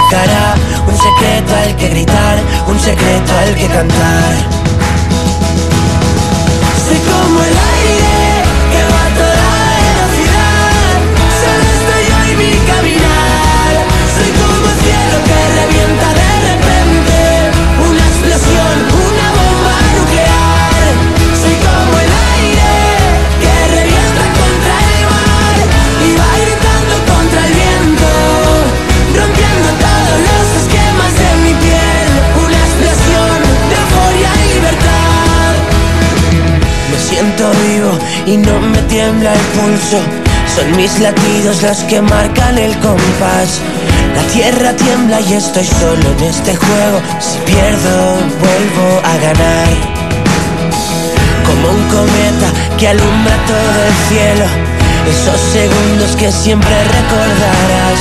un secreto al que gritar, un secreto al que cantar. Como el y no me tiembla el pulso. Son mis latidos los que marcan el compás. La tierra tiembla y estoy solo en este juego. Si pierdo, vuelvo a ganar. Como un cometa que alumbra todo el cielo. Esos segundos que siempre recordarás.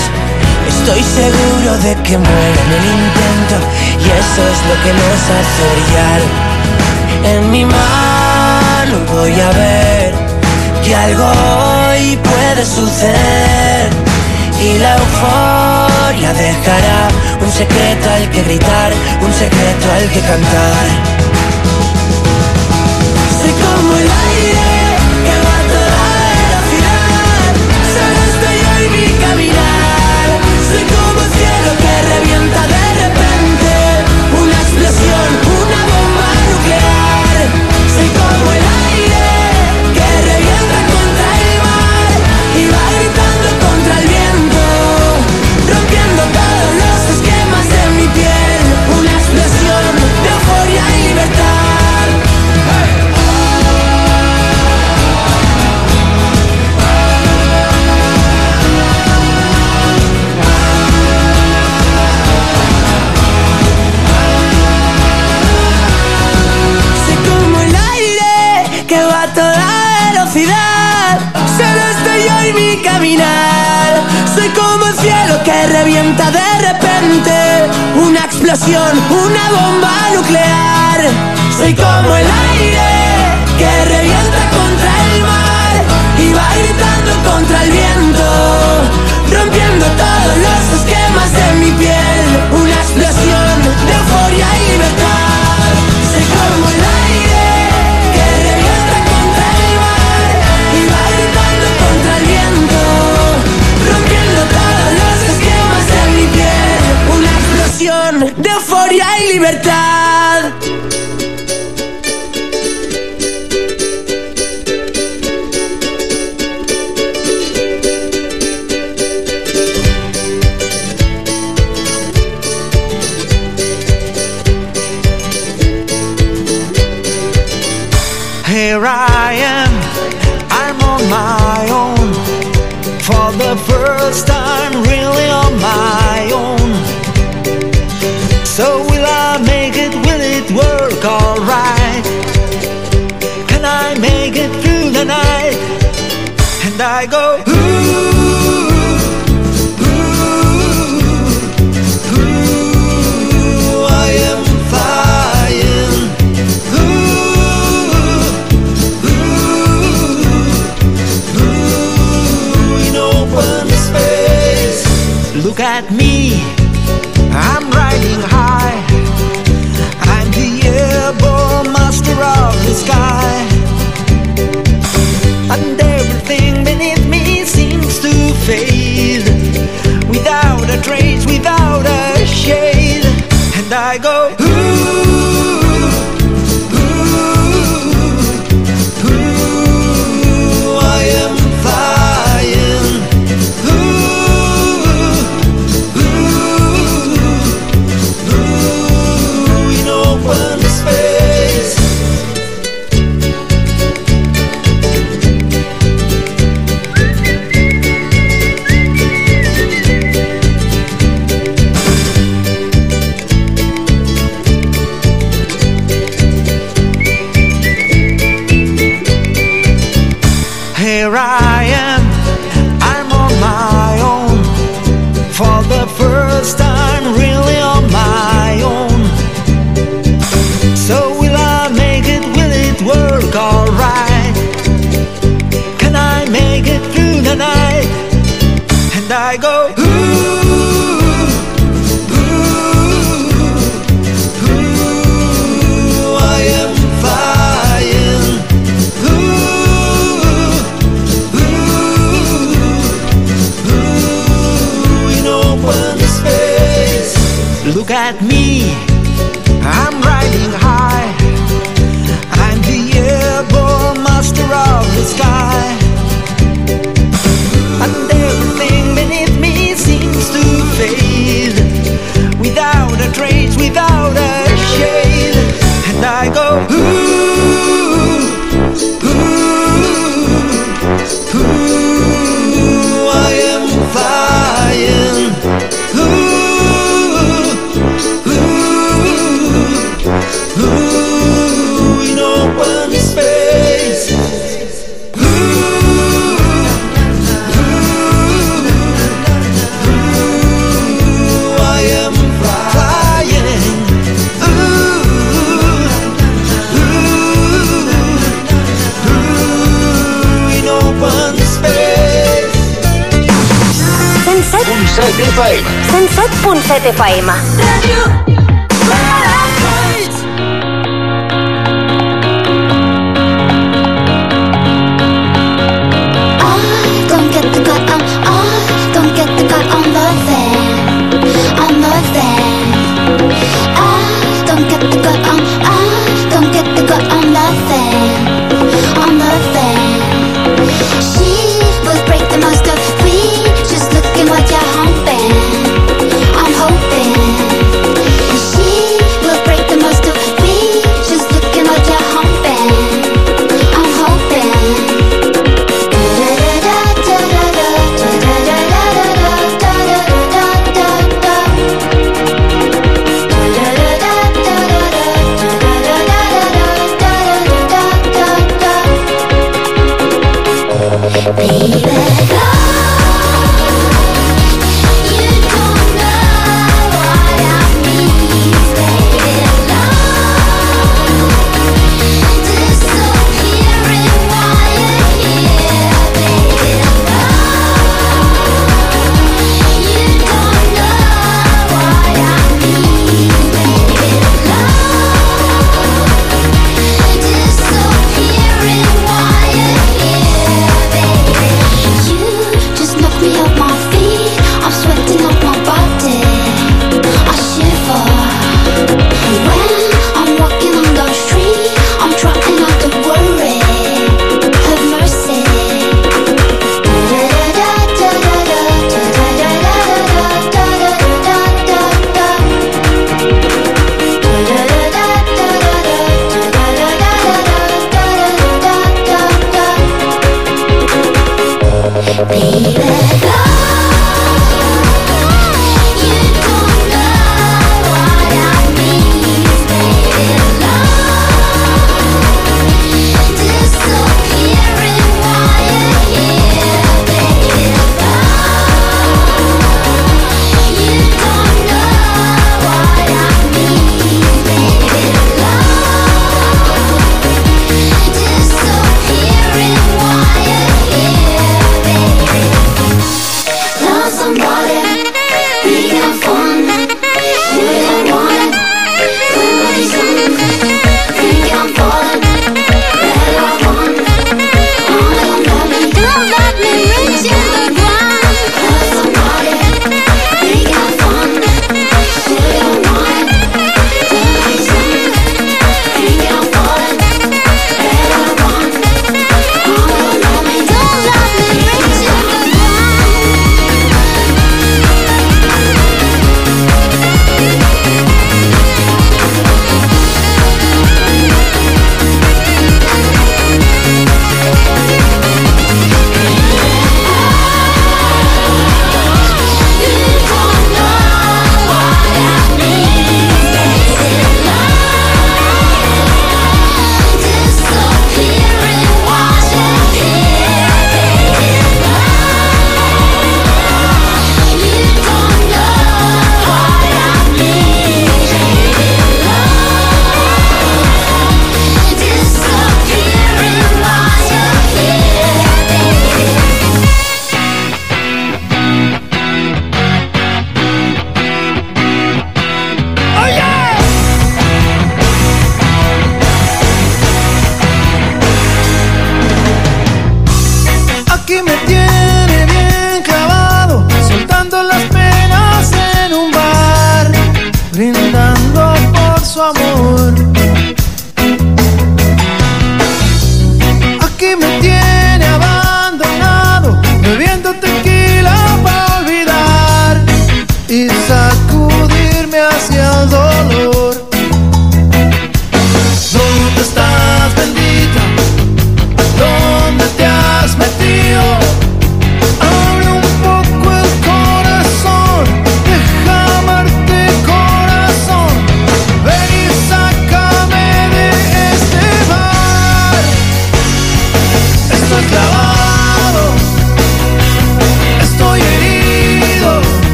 Estoy seguro de que muero en el intento. Y eso es lo que nos hace brillar. En mi mano lo voy a ver, que algo hoy puede suceder y la euforia dejará un secreto al que gritar, un secreto al que cantar. una bomba. Look at me, I'm riding high. I'm the airborne master of the sky. And everything beneath me seems to fade. Without a trace, without a shade. And I go. Siete Faema.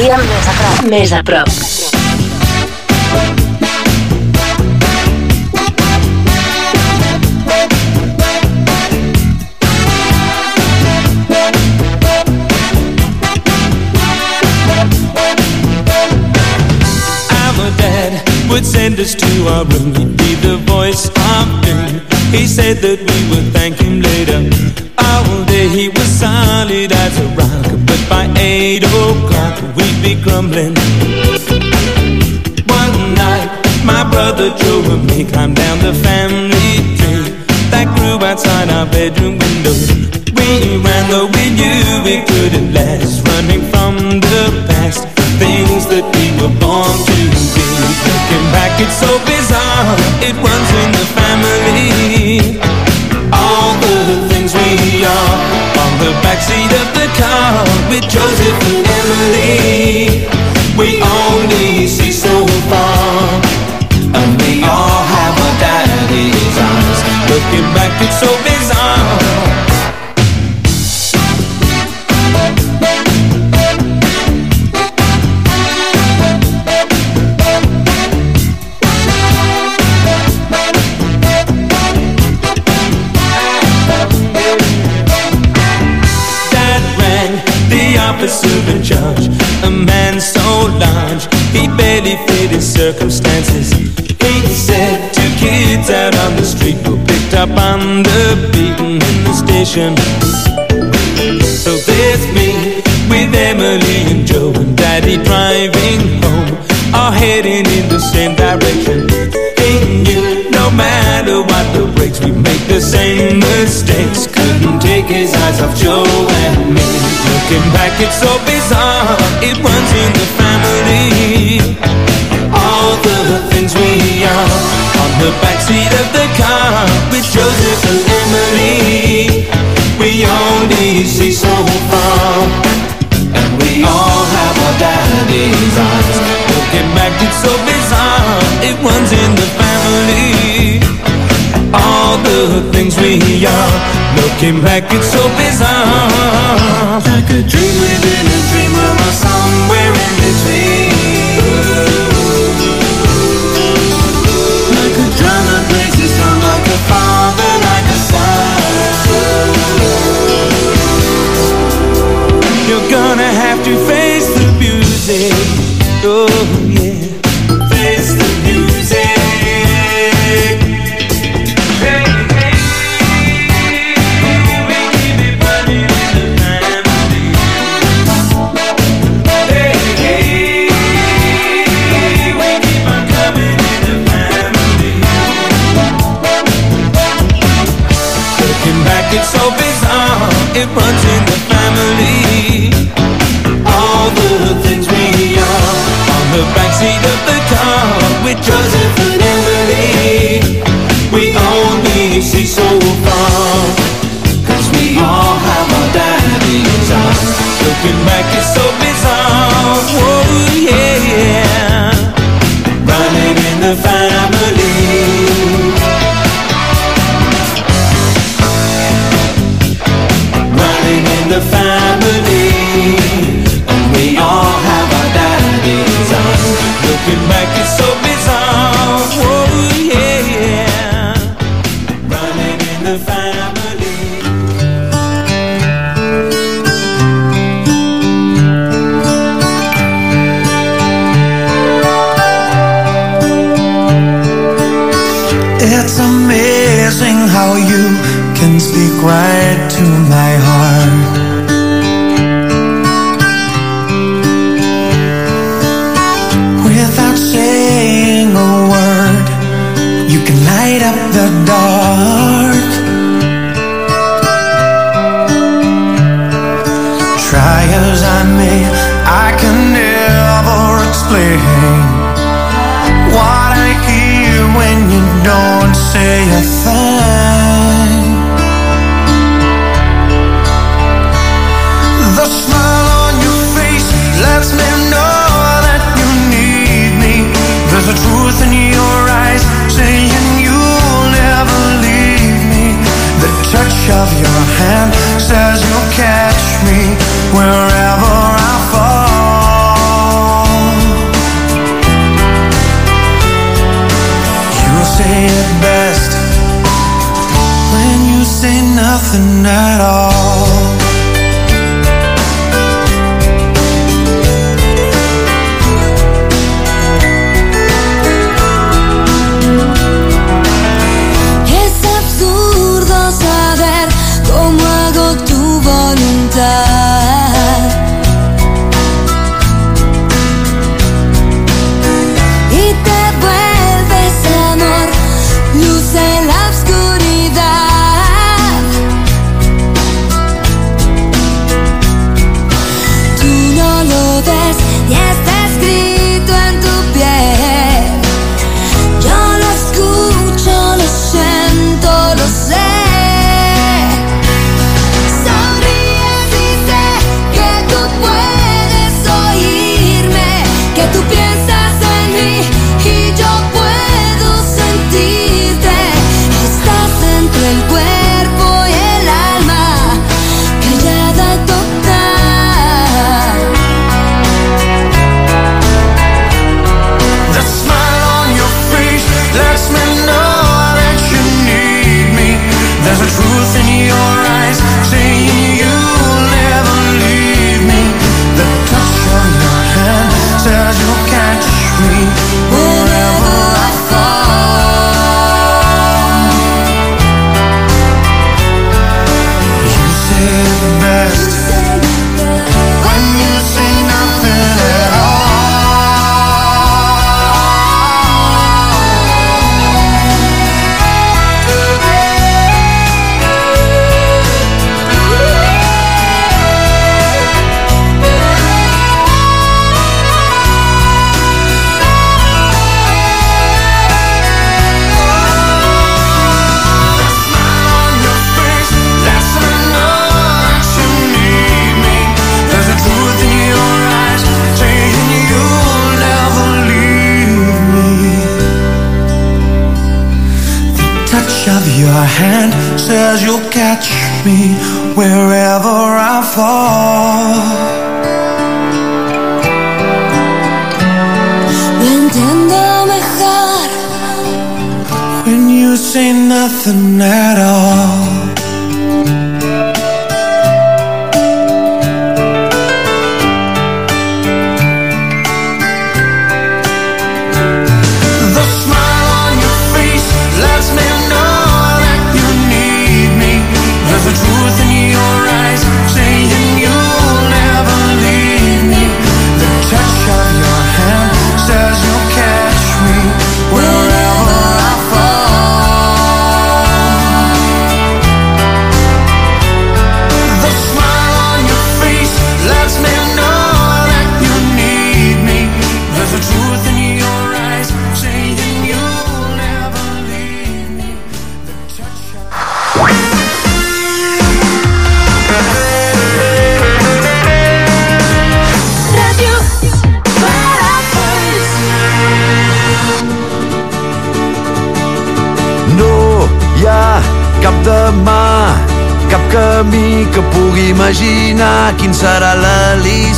Dia més a prop. Més a prop. would send us to our room. He'd be the voice of doom. He said that we would thank him later. All day he was solid as a rock, but by eight o'clock we'd be grumbling. One night, my brother Joe and me climbed down the family tree that grew outside our bedroom window. We ran though we knew we couldn't last, running from the past, things that we were born to be. Looking back, it's so bizarre. It runs in the backseat of the car with Joseph and Emily. Station. So there's me with Emily and Joe and Daddy driving home, all heading in the same direction. He knew no matter what the breaks, we make the same mistakes. Couldn't take his eyes off Joe and me. Looking back, it's so bizarre. It runs in the easy so far. And we all have our daddy's eyes. Looking back it's so bizarre. It runs in the family. All the things we are. Looking back it's so bizarre. Like a dream within a dream Or somewhere in between. Joseph and Emily. We only see so far. Cause we all have our daddies. Looking back, it's so you say nothing at all.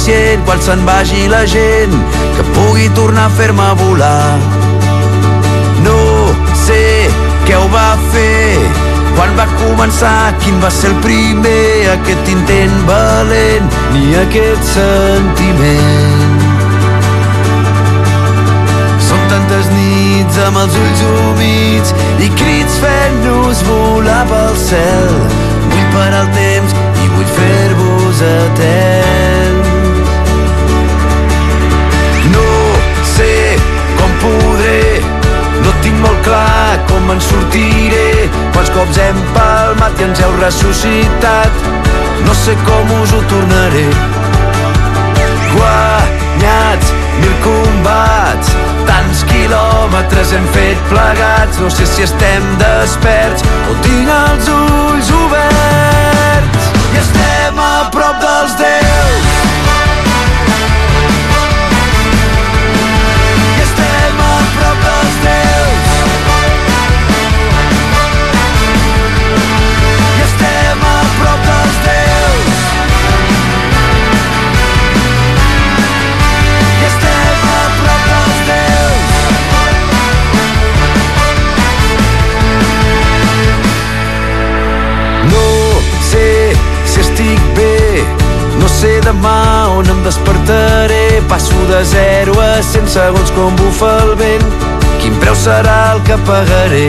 L'al·licient quan se'n vagi la gent que pugui tornar a fer-me volar. No sé què ho va fer, quan va començar, quin va ser el primer, aquest intent valent, ni aquest sentiment. Són tantes nits amb els ulls humits i crits fent-nos volar pel cel. Vull parar el temps i vull fer-vos atents. Molt clar com en sortiré. Quants cops hem palmat i ens heu ressuscitat, no sé com us ho tornaré. Guanyats mil combats tants quilòmetres hem fet plegats. No sé si estem desperts o tinc els ulls oberts. I estem a prop dels déus demà on em despertaré. Passo de 0 a 100 segons com bufa el vent. Quin preu serà el que pagaré?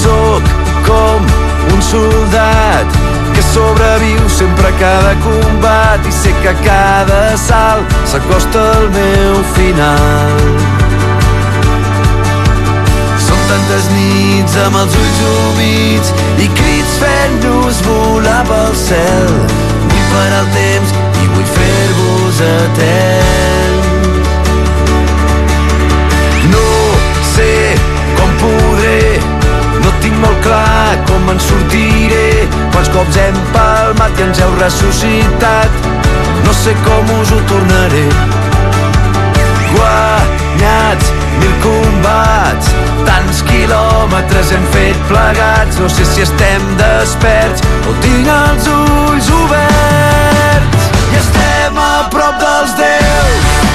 Soc com un soldat que sobreviu sempre a cada combat i sé que cada salt s'acosta al meu final. Són tantes nits amb els ulls humits i crits fent-nos volar pel cel. Parar el temps i vull fer-vos atents. No sé com podré, no tinc molt clar com en sortiré. Quants cops hem palmat i ens heu ressuscitat, no sé com us ho tornaré. Guanyats mil combats, tants quilòmetres hem fet plegats. No sé si estem desperts o tinc els ulls oberts. I estem a prop dels déus.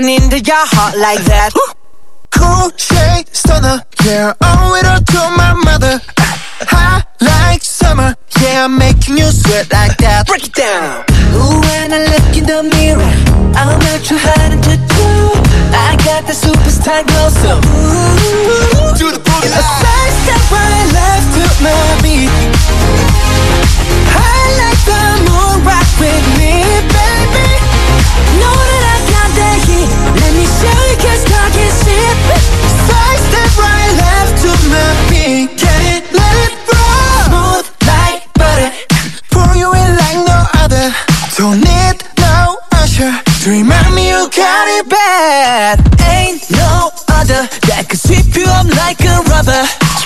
breaking into your heart like that. Cool shade stunner, yeah, owe it all to my mother. High like summer, yeah, I'm making you sweat like that. Break it down. Ooh, when I look in the mirror, I'm not too hard to do. I got the superstar glow, so. Ooh.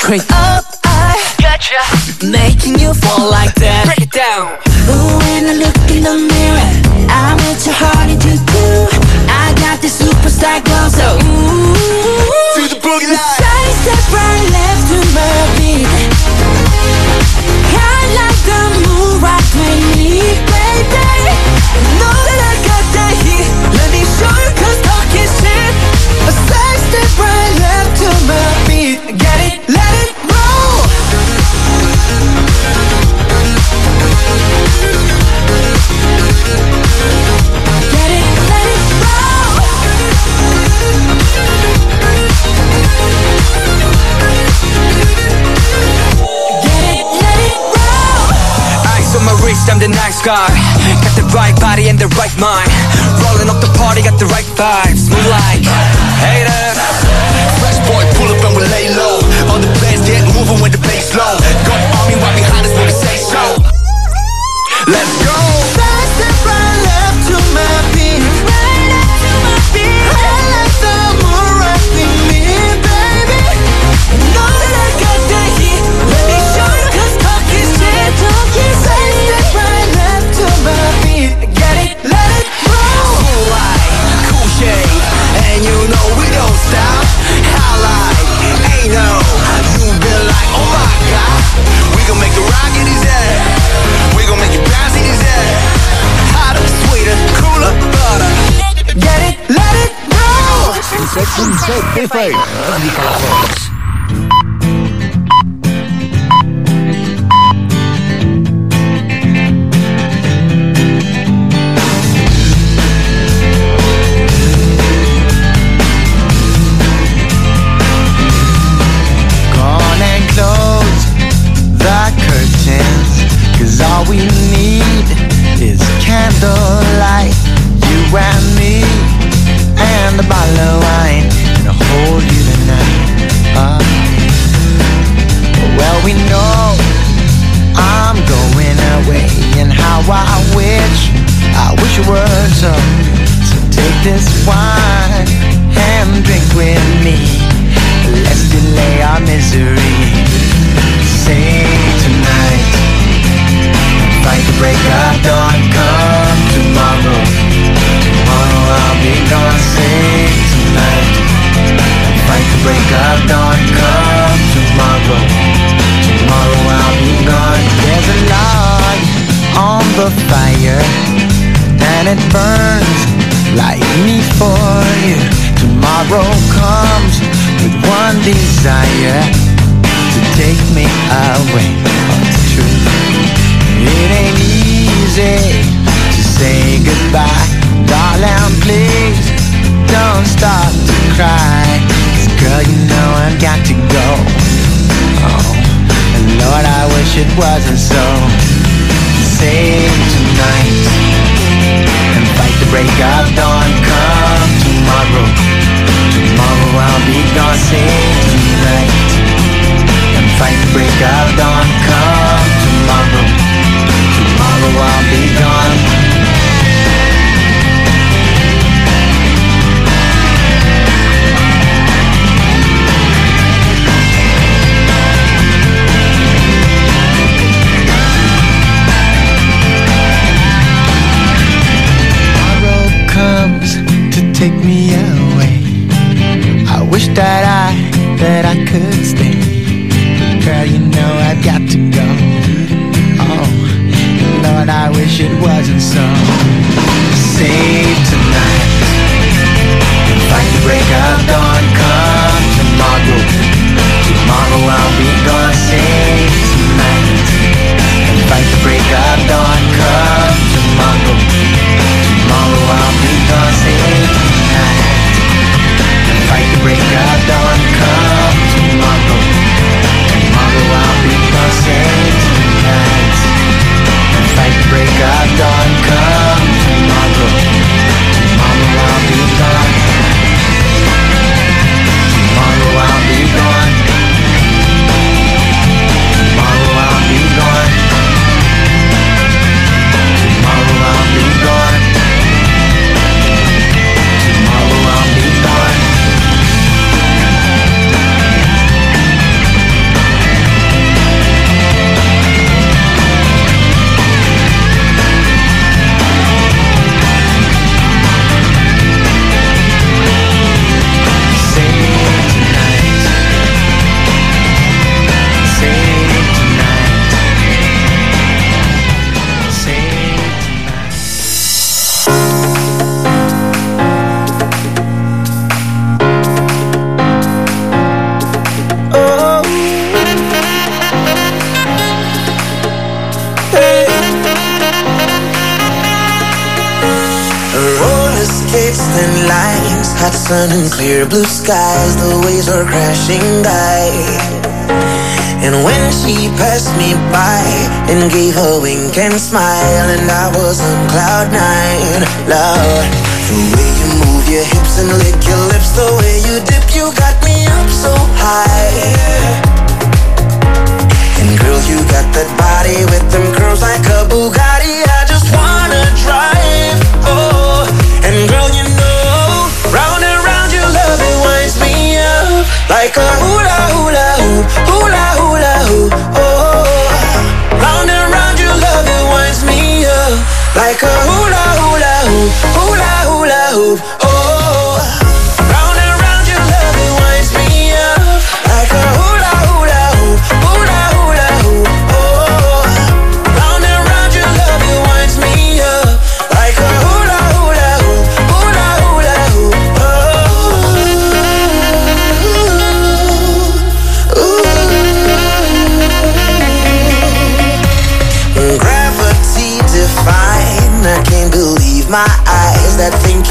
Up, I got gotcha. you, making you fall like this. scar Got the right body and the right mind. Rolling up the party, got the right vibes. Moonlight. so be free and let me be colorful desire to take me away from the truth. It ain't easy to say goodbye, darling. Please don't stop to cry, Cause girl. You know I've got to go. Oh, and Lord, I wish it wasn't so. Save tonight and fight the break of dawn. Come tomorrow. Tomorrow I'll be gone. Save tonight night and fight break of dawn. Clear blue skies, the waves were crashing by. And when she passed me by and gave a wink and smile, and I was on cloud nine, love. The way you move your hips and lick your lips, the way you dip, you got me up so high. And girl, you got that body with them curls like a Bugatti. Like a hula hula hoop, hula hula hoop. Oh, oh, oh, round and round your love it winds me up like a hula hula hoop, hula hula hoop.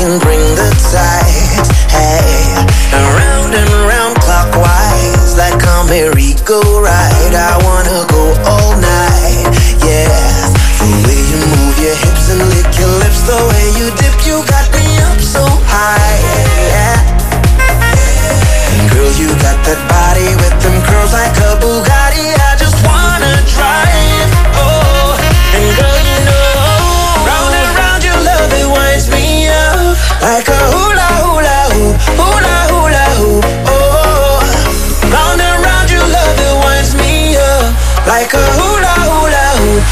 Can bring the tides. Hey, around and round clockwise, like a merry-go-ride. I wanna go all night. Yes, the way you move your hips and lick your lips, the way you dip, you got me up so high. Yeah. And girl, you got that body with them curls like a Bugatti. Like a hula hula hoop,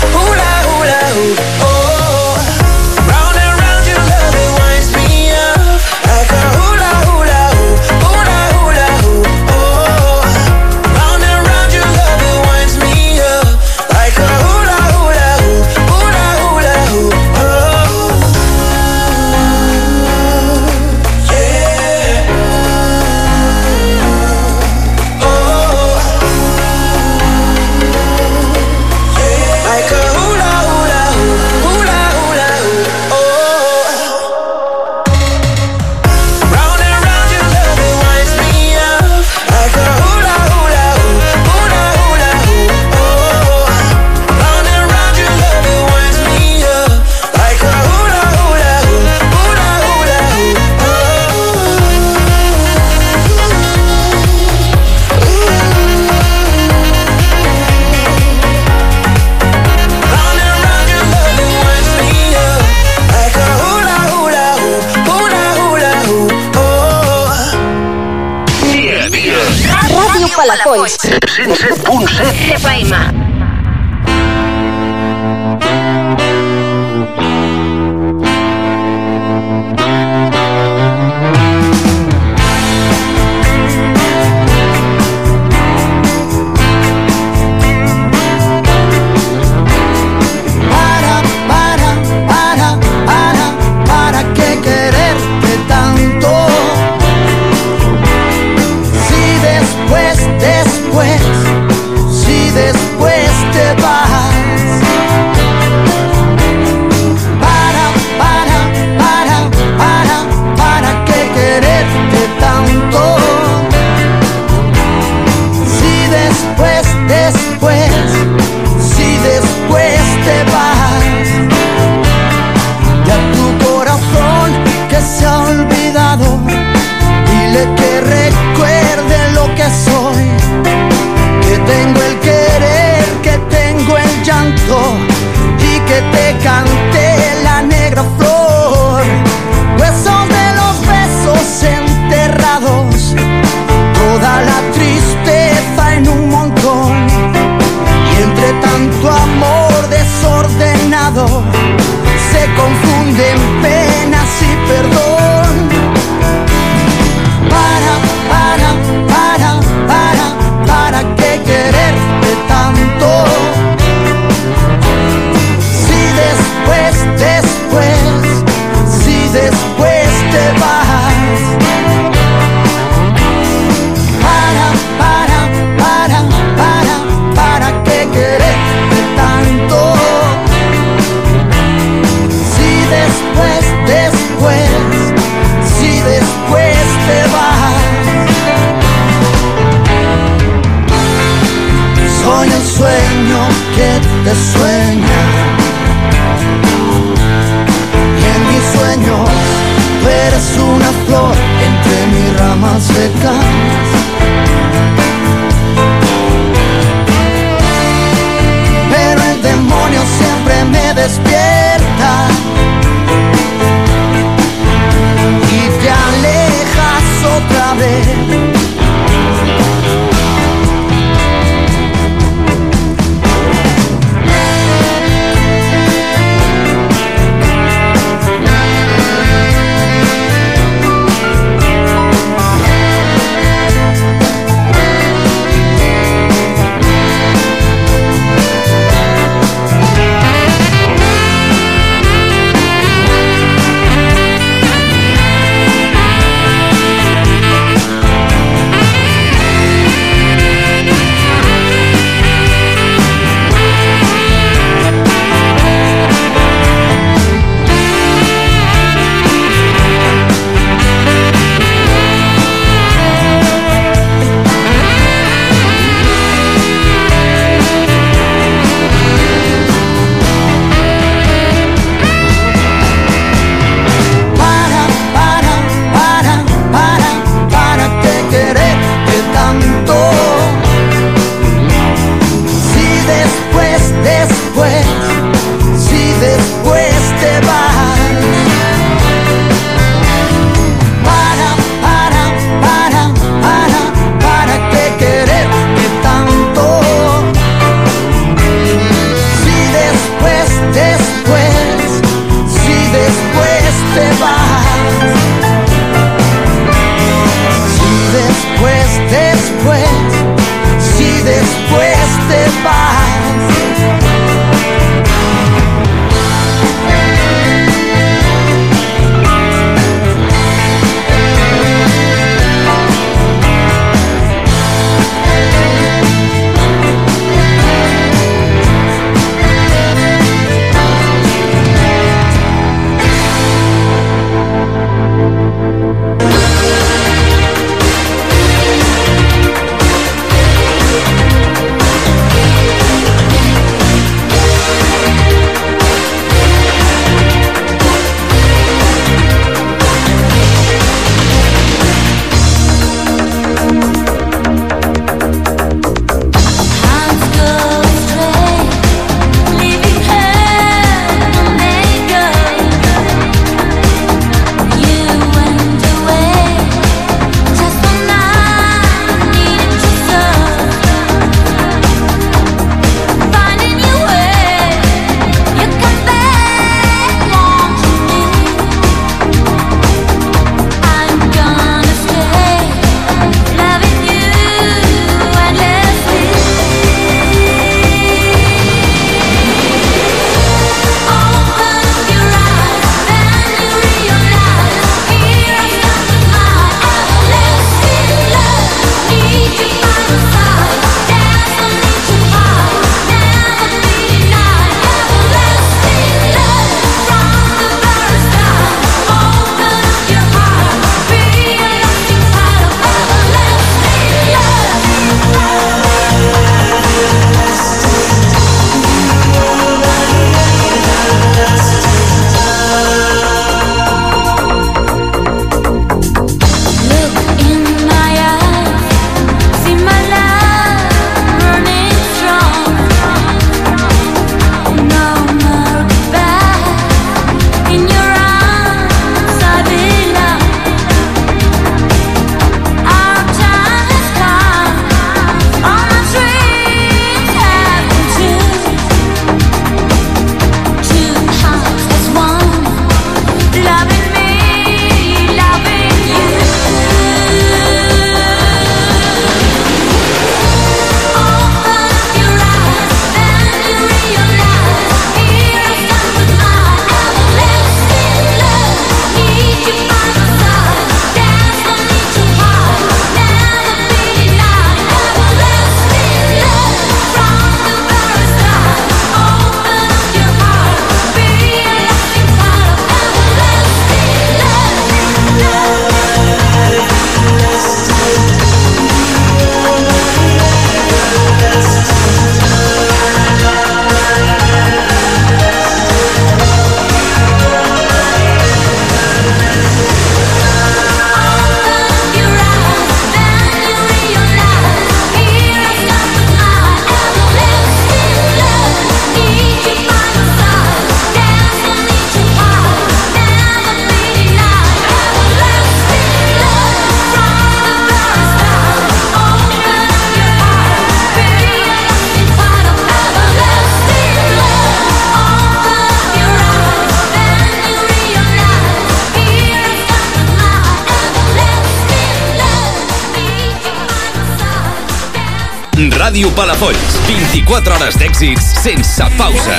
Ràdio Palafolls. 24 hores d'èxits sense pausa.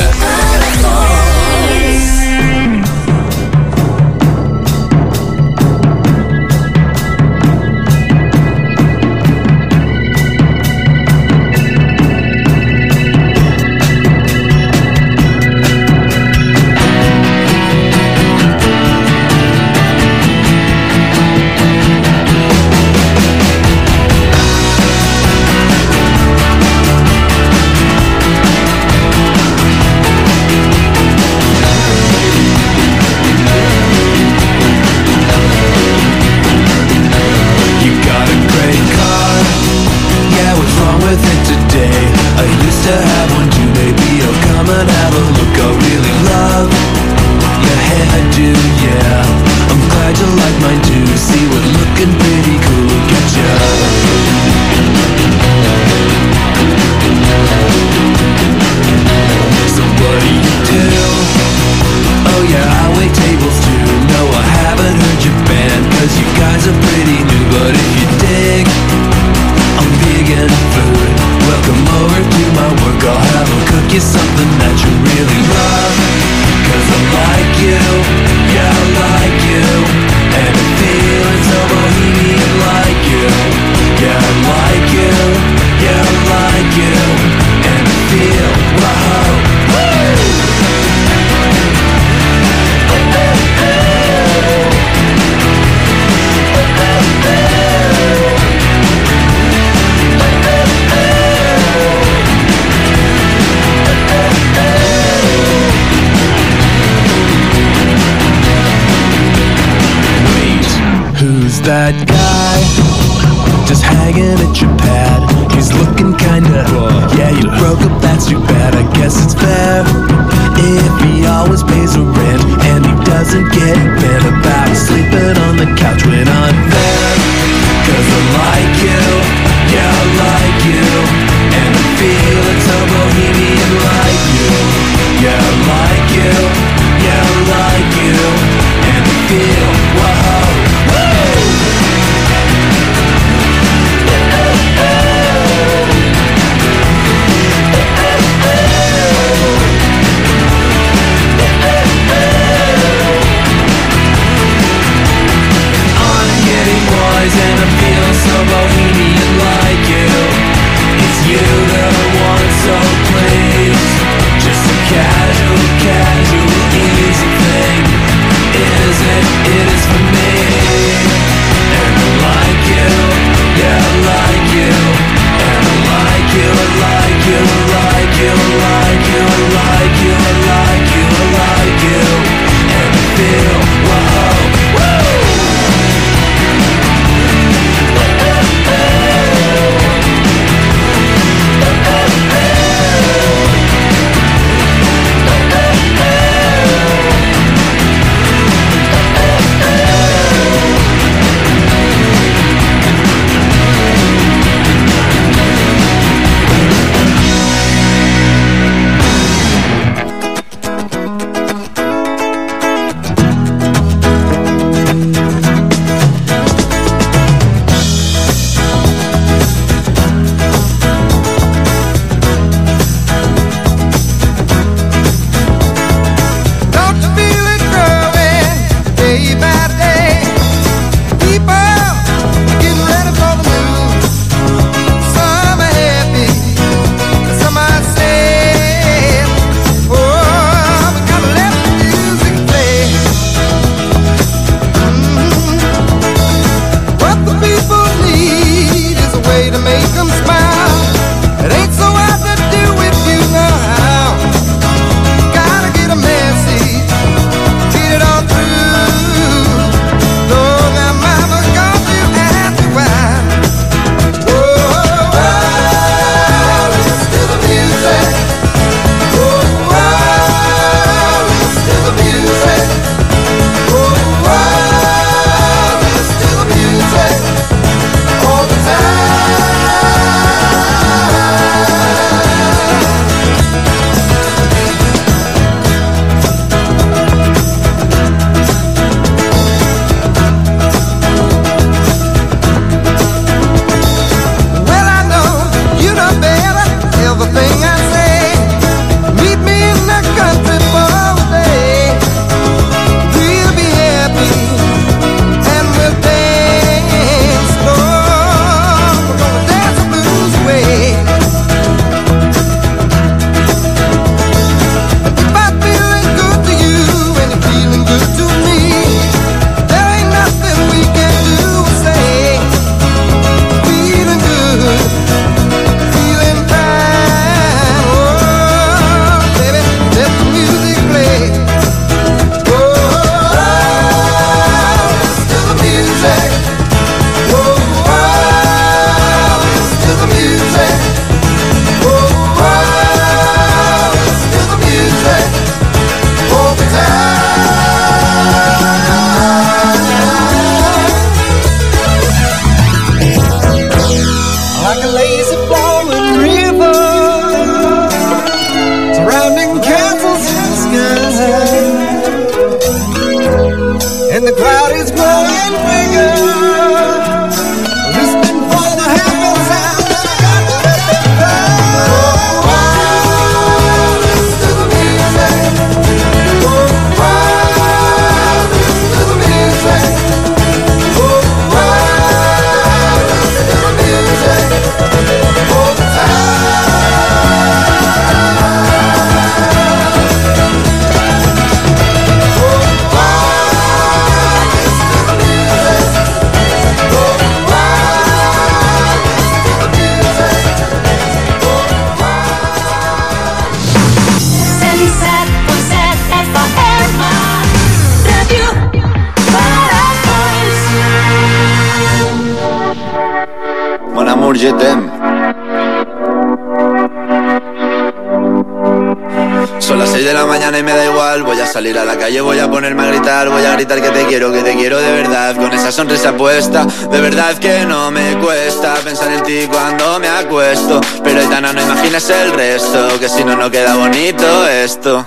Salir a la calle, voy a ponerme a gritar Voy a gritar que te quiero, que te quiero de verdad Con esa sonrisa puesta De verdad que no me cuesta Pensar en ti cuando me acuesto Pero Aitana, no imaginas el resto Que si no, no queda bonito esto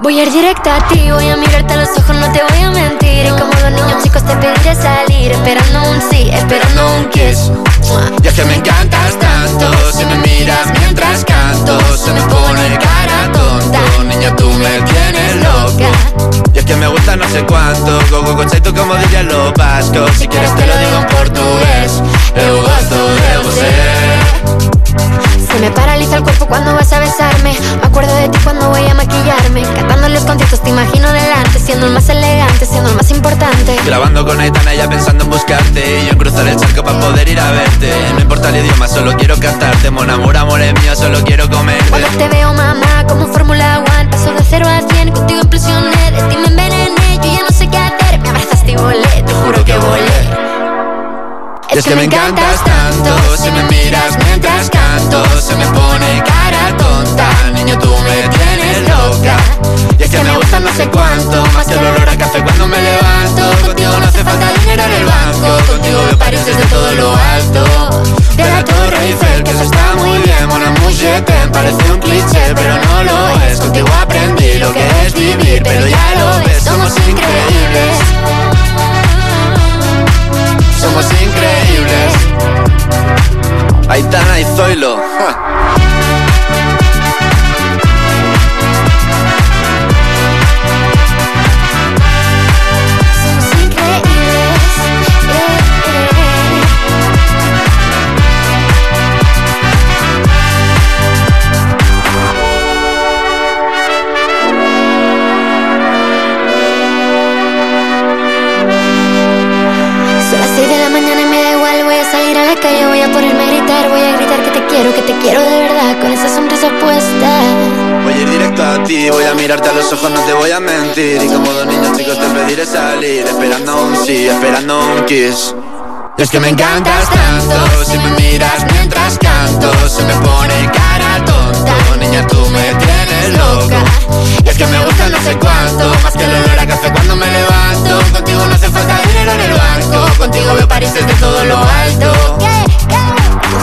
Voy a ir directa a ti, voy a mirarte a los ojos, no te voy a mentir. Y como los niños chicos te pediré salir, esperando un sí, esperando un kiss. Y es que me encantas tanto Si me miras mientras canto Se me pone cara tonta Niña, tú me tienes loca. Y es que me gusta no sé cuánto. Go, go, tú como dirían los vascos Si quieres te lo digo en portugués. Eu gosto de você Se me paraliza el cuerpo cuando vas a besarme. Me acuerdo de ti cuando voy a maquillarme. Cantando los conciertos te imagino delante, siendo el más elegante, siendo el más importante. Grabando con Aitana ya pensando en buscarte Y yo en cruzar el charco para poder ir a verte No importa el idioma, solo quiero cantarte Mon amor, amor es mío, solo quiero comerte Cuando te veo, mamá, como Fórmula One, paso de cero a cien, contigo implosioné, de ti me envenené, yo ya no sé qué hacer, me abrazaste y volé, te juro que volé. Es que me encantas tanto Si me sé cuánto. Más el olor a café cuando me levanto. Contigo no hace falta dinero en el banco. Contigo veo París desde todo lo alto. De la Torre Eiffel, que eso está muy bien. Mon amour, je t'aime, parece un cliché Pero no lo es, contigo aprendí lo que es vivir Pero ya lo ves, somos increíbles. Somos increíbles. Aitana y Zoilo. ja. Los ojos, no te voy a mentir. Y como dos niños chicos te pediré salir, esperando un sí, esperando un kiss. Es que me encantas tanto, si me miras mientras canto, se me pone cara tonta. Niña, tú me tienes loca. Es que me gusta no sé cuánto, más que el olor a café cuando me levanto. Contigo no hace falta dinero en el banco, contigo veo París desde todo lo alto.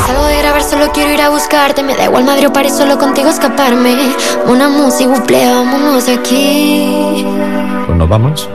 Salgo de grabar, solo quiero ir a buscarte. Me da igual Madrid o París, solo contigo escaparme. Una música, buple, vámonos aquí. Pues nos vamos.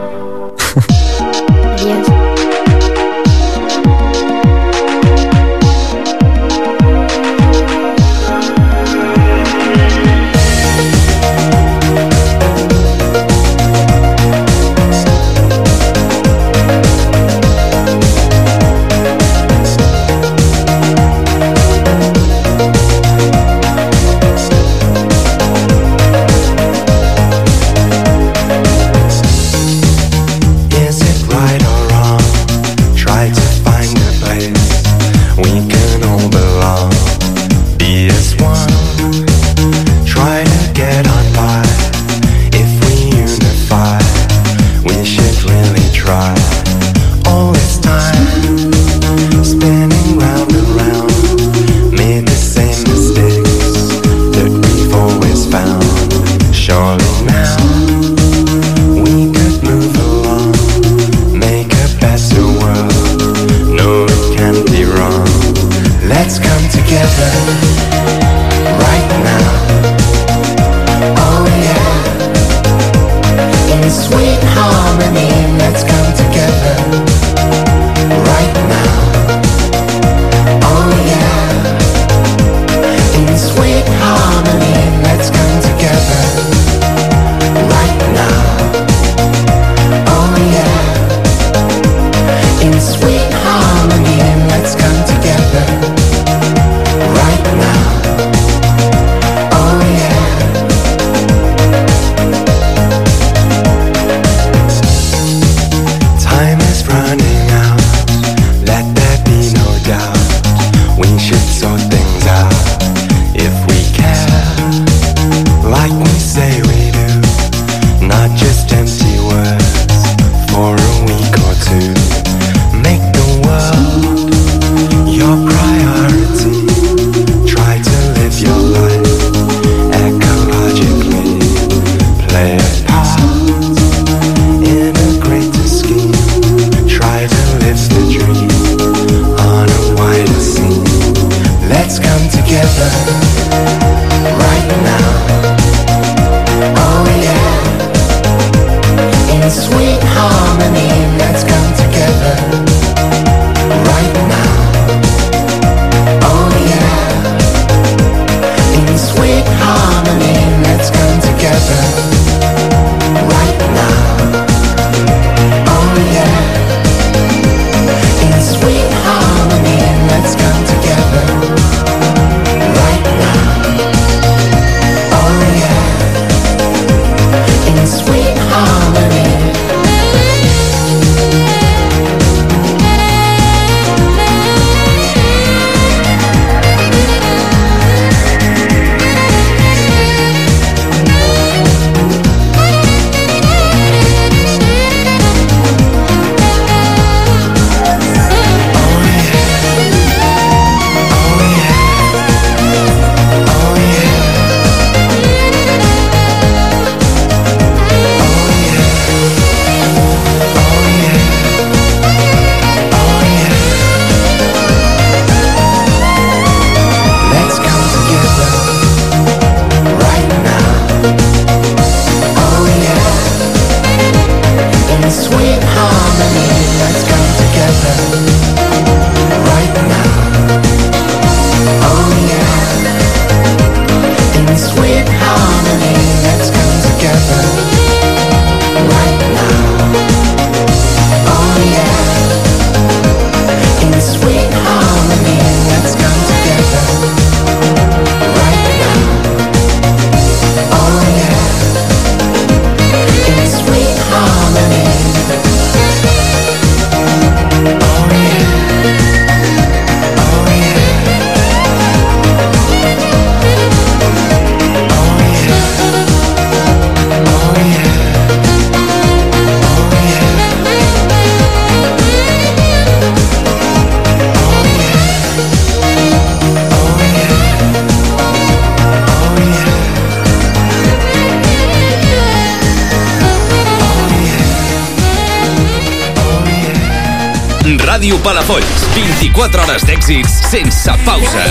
24 hores d'èxits sense pausa.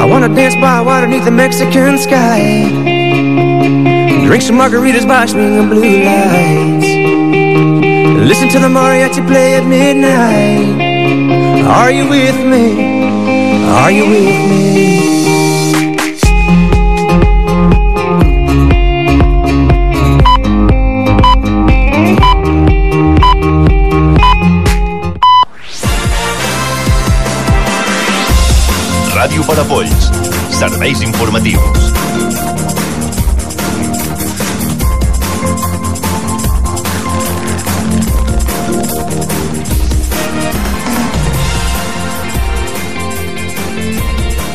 I wanna dance by water beneath the Mexican sky Drink some margaritas watching the blue lights Listen to the mariachi play at midnight Are you with me? Are you with me? Palafolls. Serveis informatius.